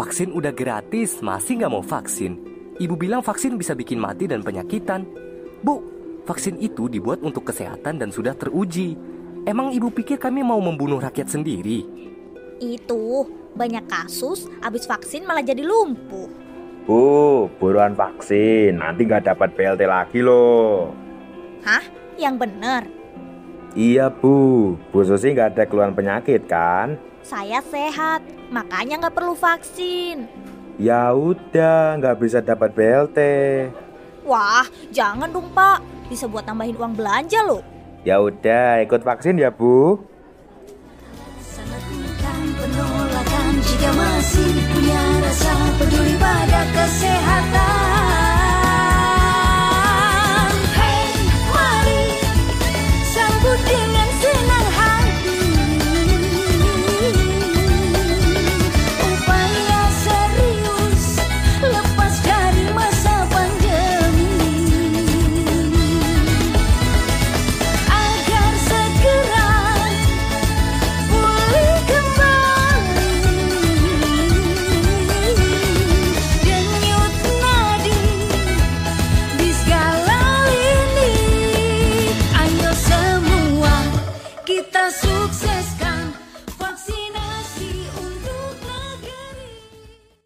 Vaksin udah gratis, masih nggak mau vaksin? Ibu bilang vaksin bisa bikin mati dan penyakitan. Bu, vaksin itu dibuat untuk kesehatan dan sudah teruji. Emang ibu pikir kami mau membunuh rakyat sendiri? Itu, banyak kasus abis vaksin malah jadi lumpuh. Bu, buruan vaksin, nanti nggak dapat BLT lagi loh. Hah? Yang bener? Iya bu, Bu Susi nggak ada keluhan penyakit kan? Saya sehat, makanya nggak perlu vaksin. Ya udah, nggak bisa dapat BLT. Wah, jangan dong pak. Bisa buat tambahin uang belanja loh. Ya udah, ikut vaksin ya bu. Sangat jika masih punya rasa peduli pada sukses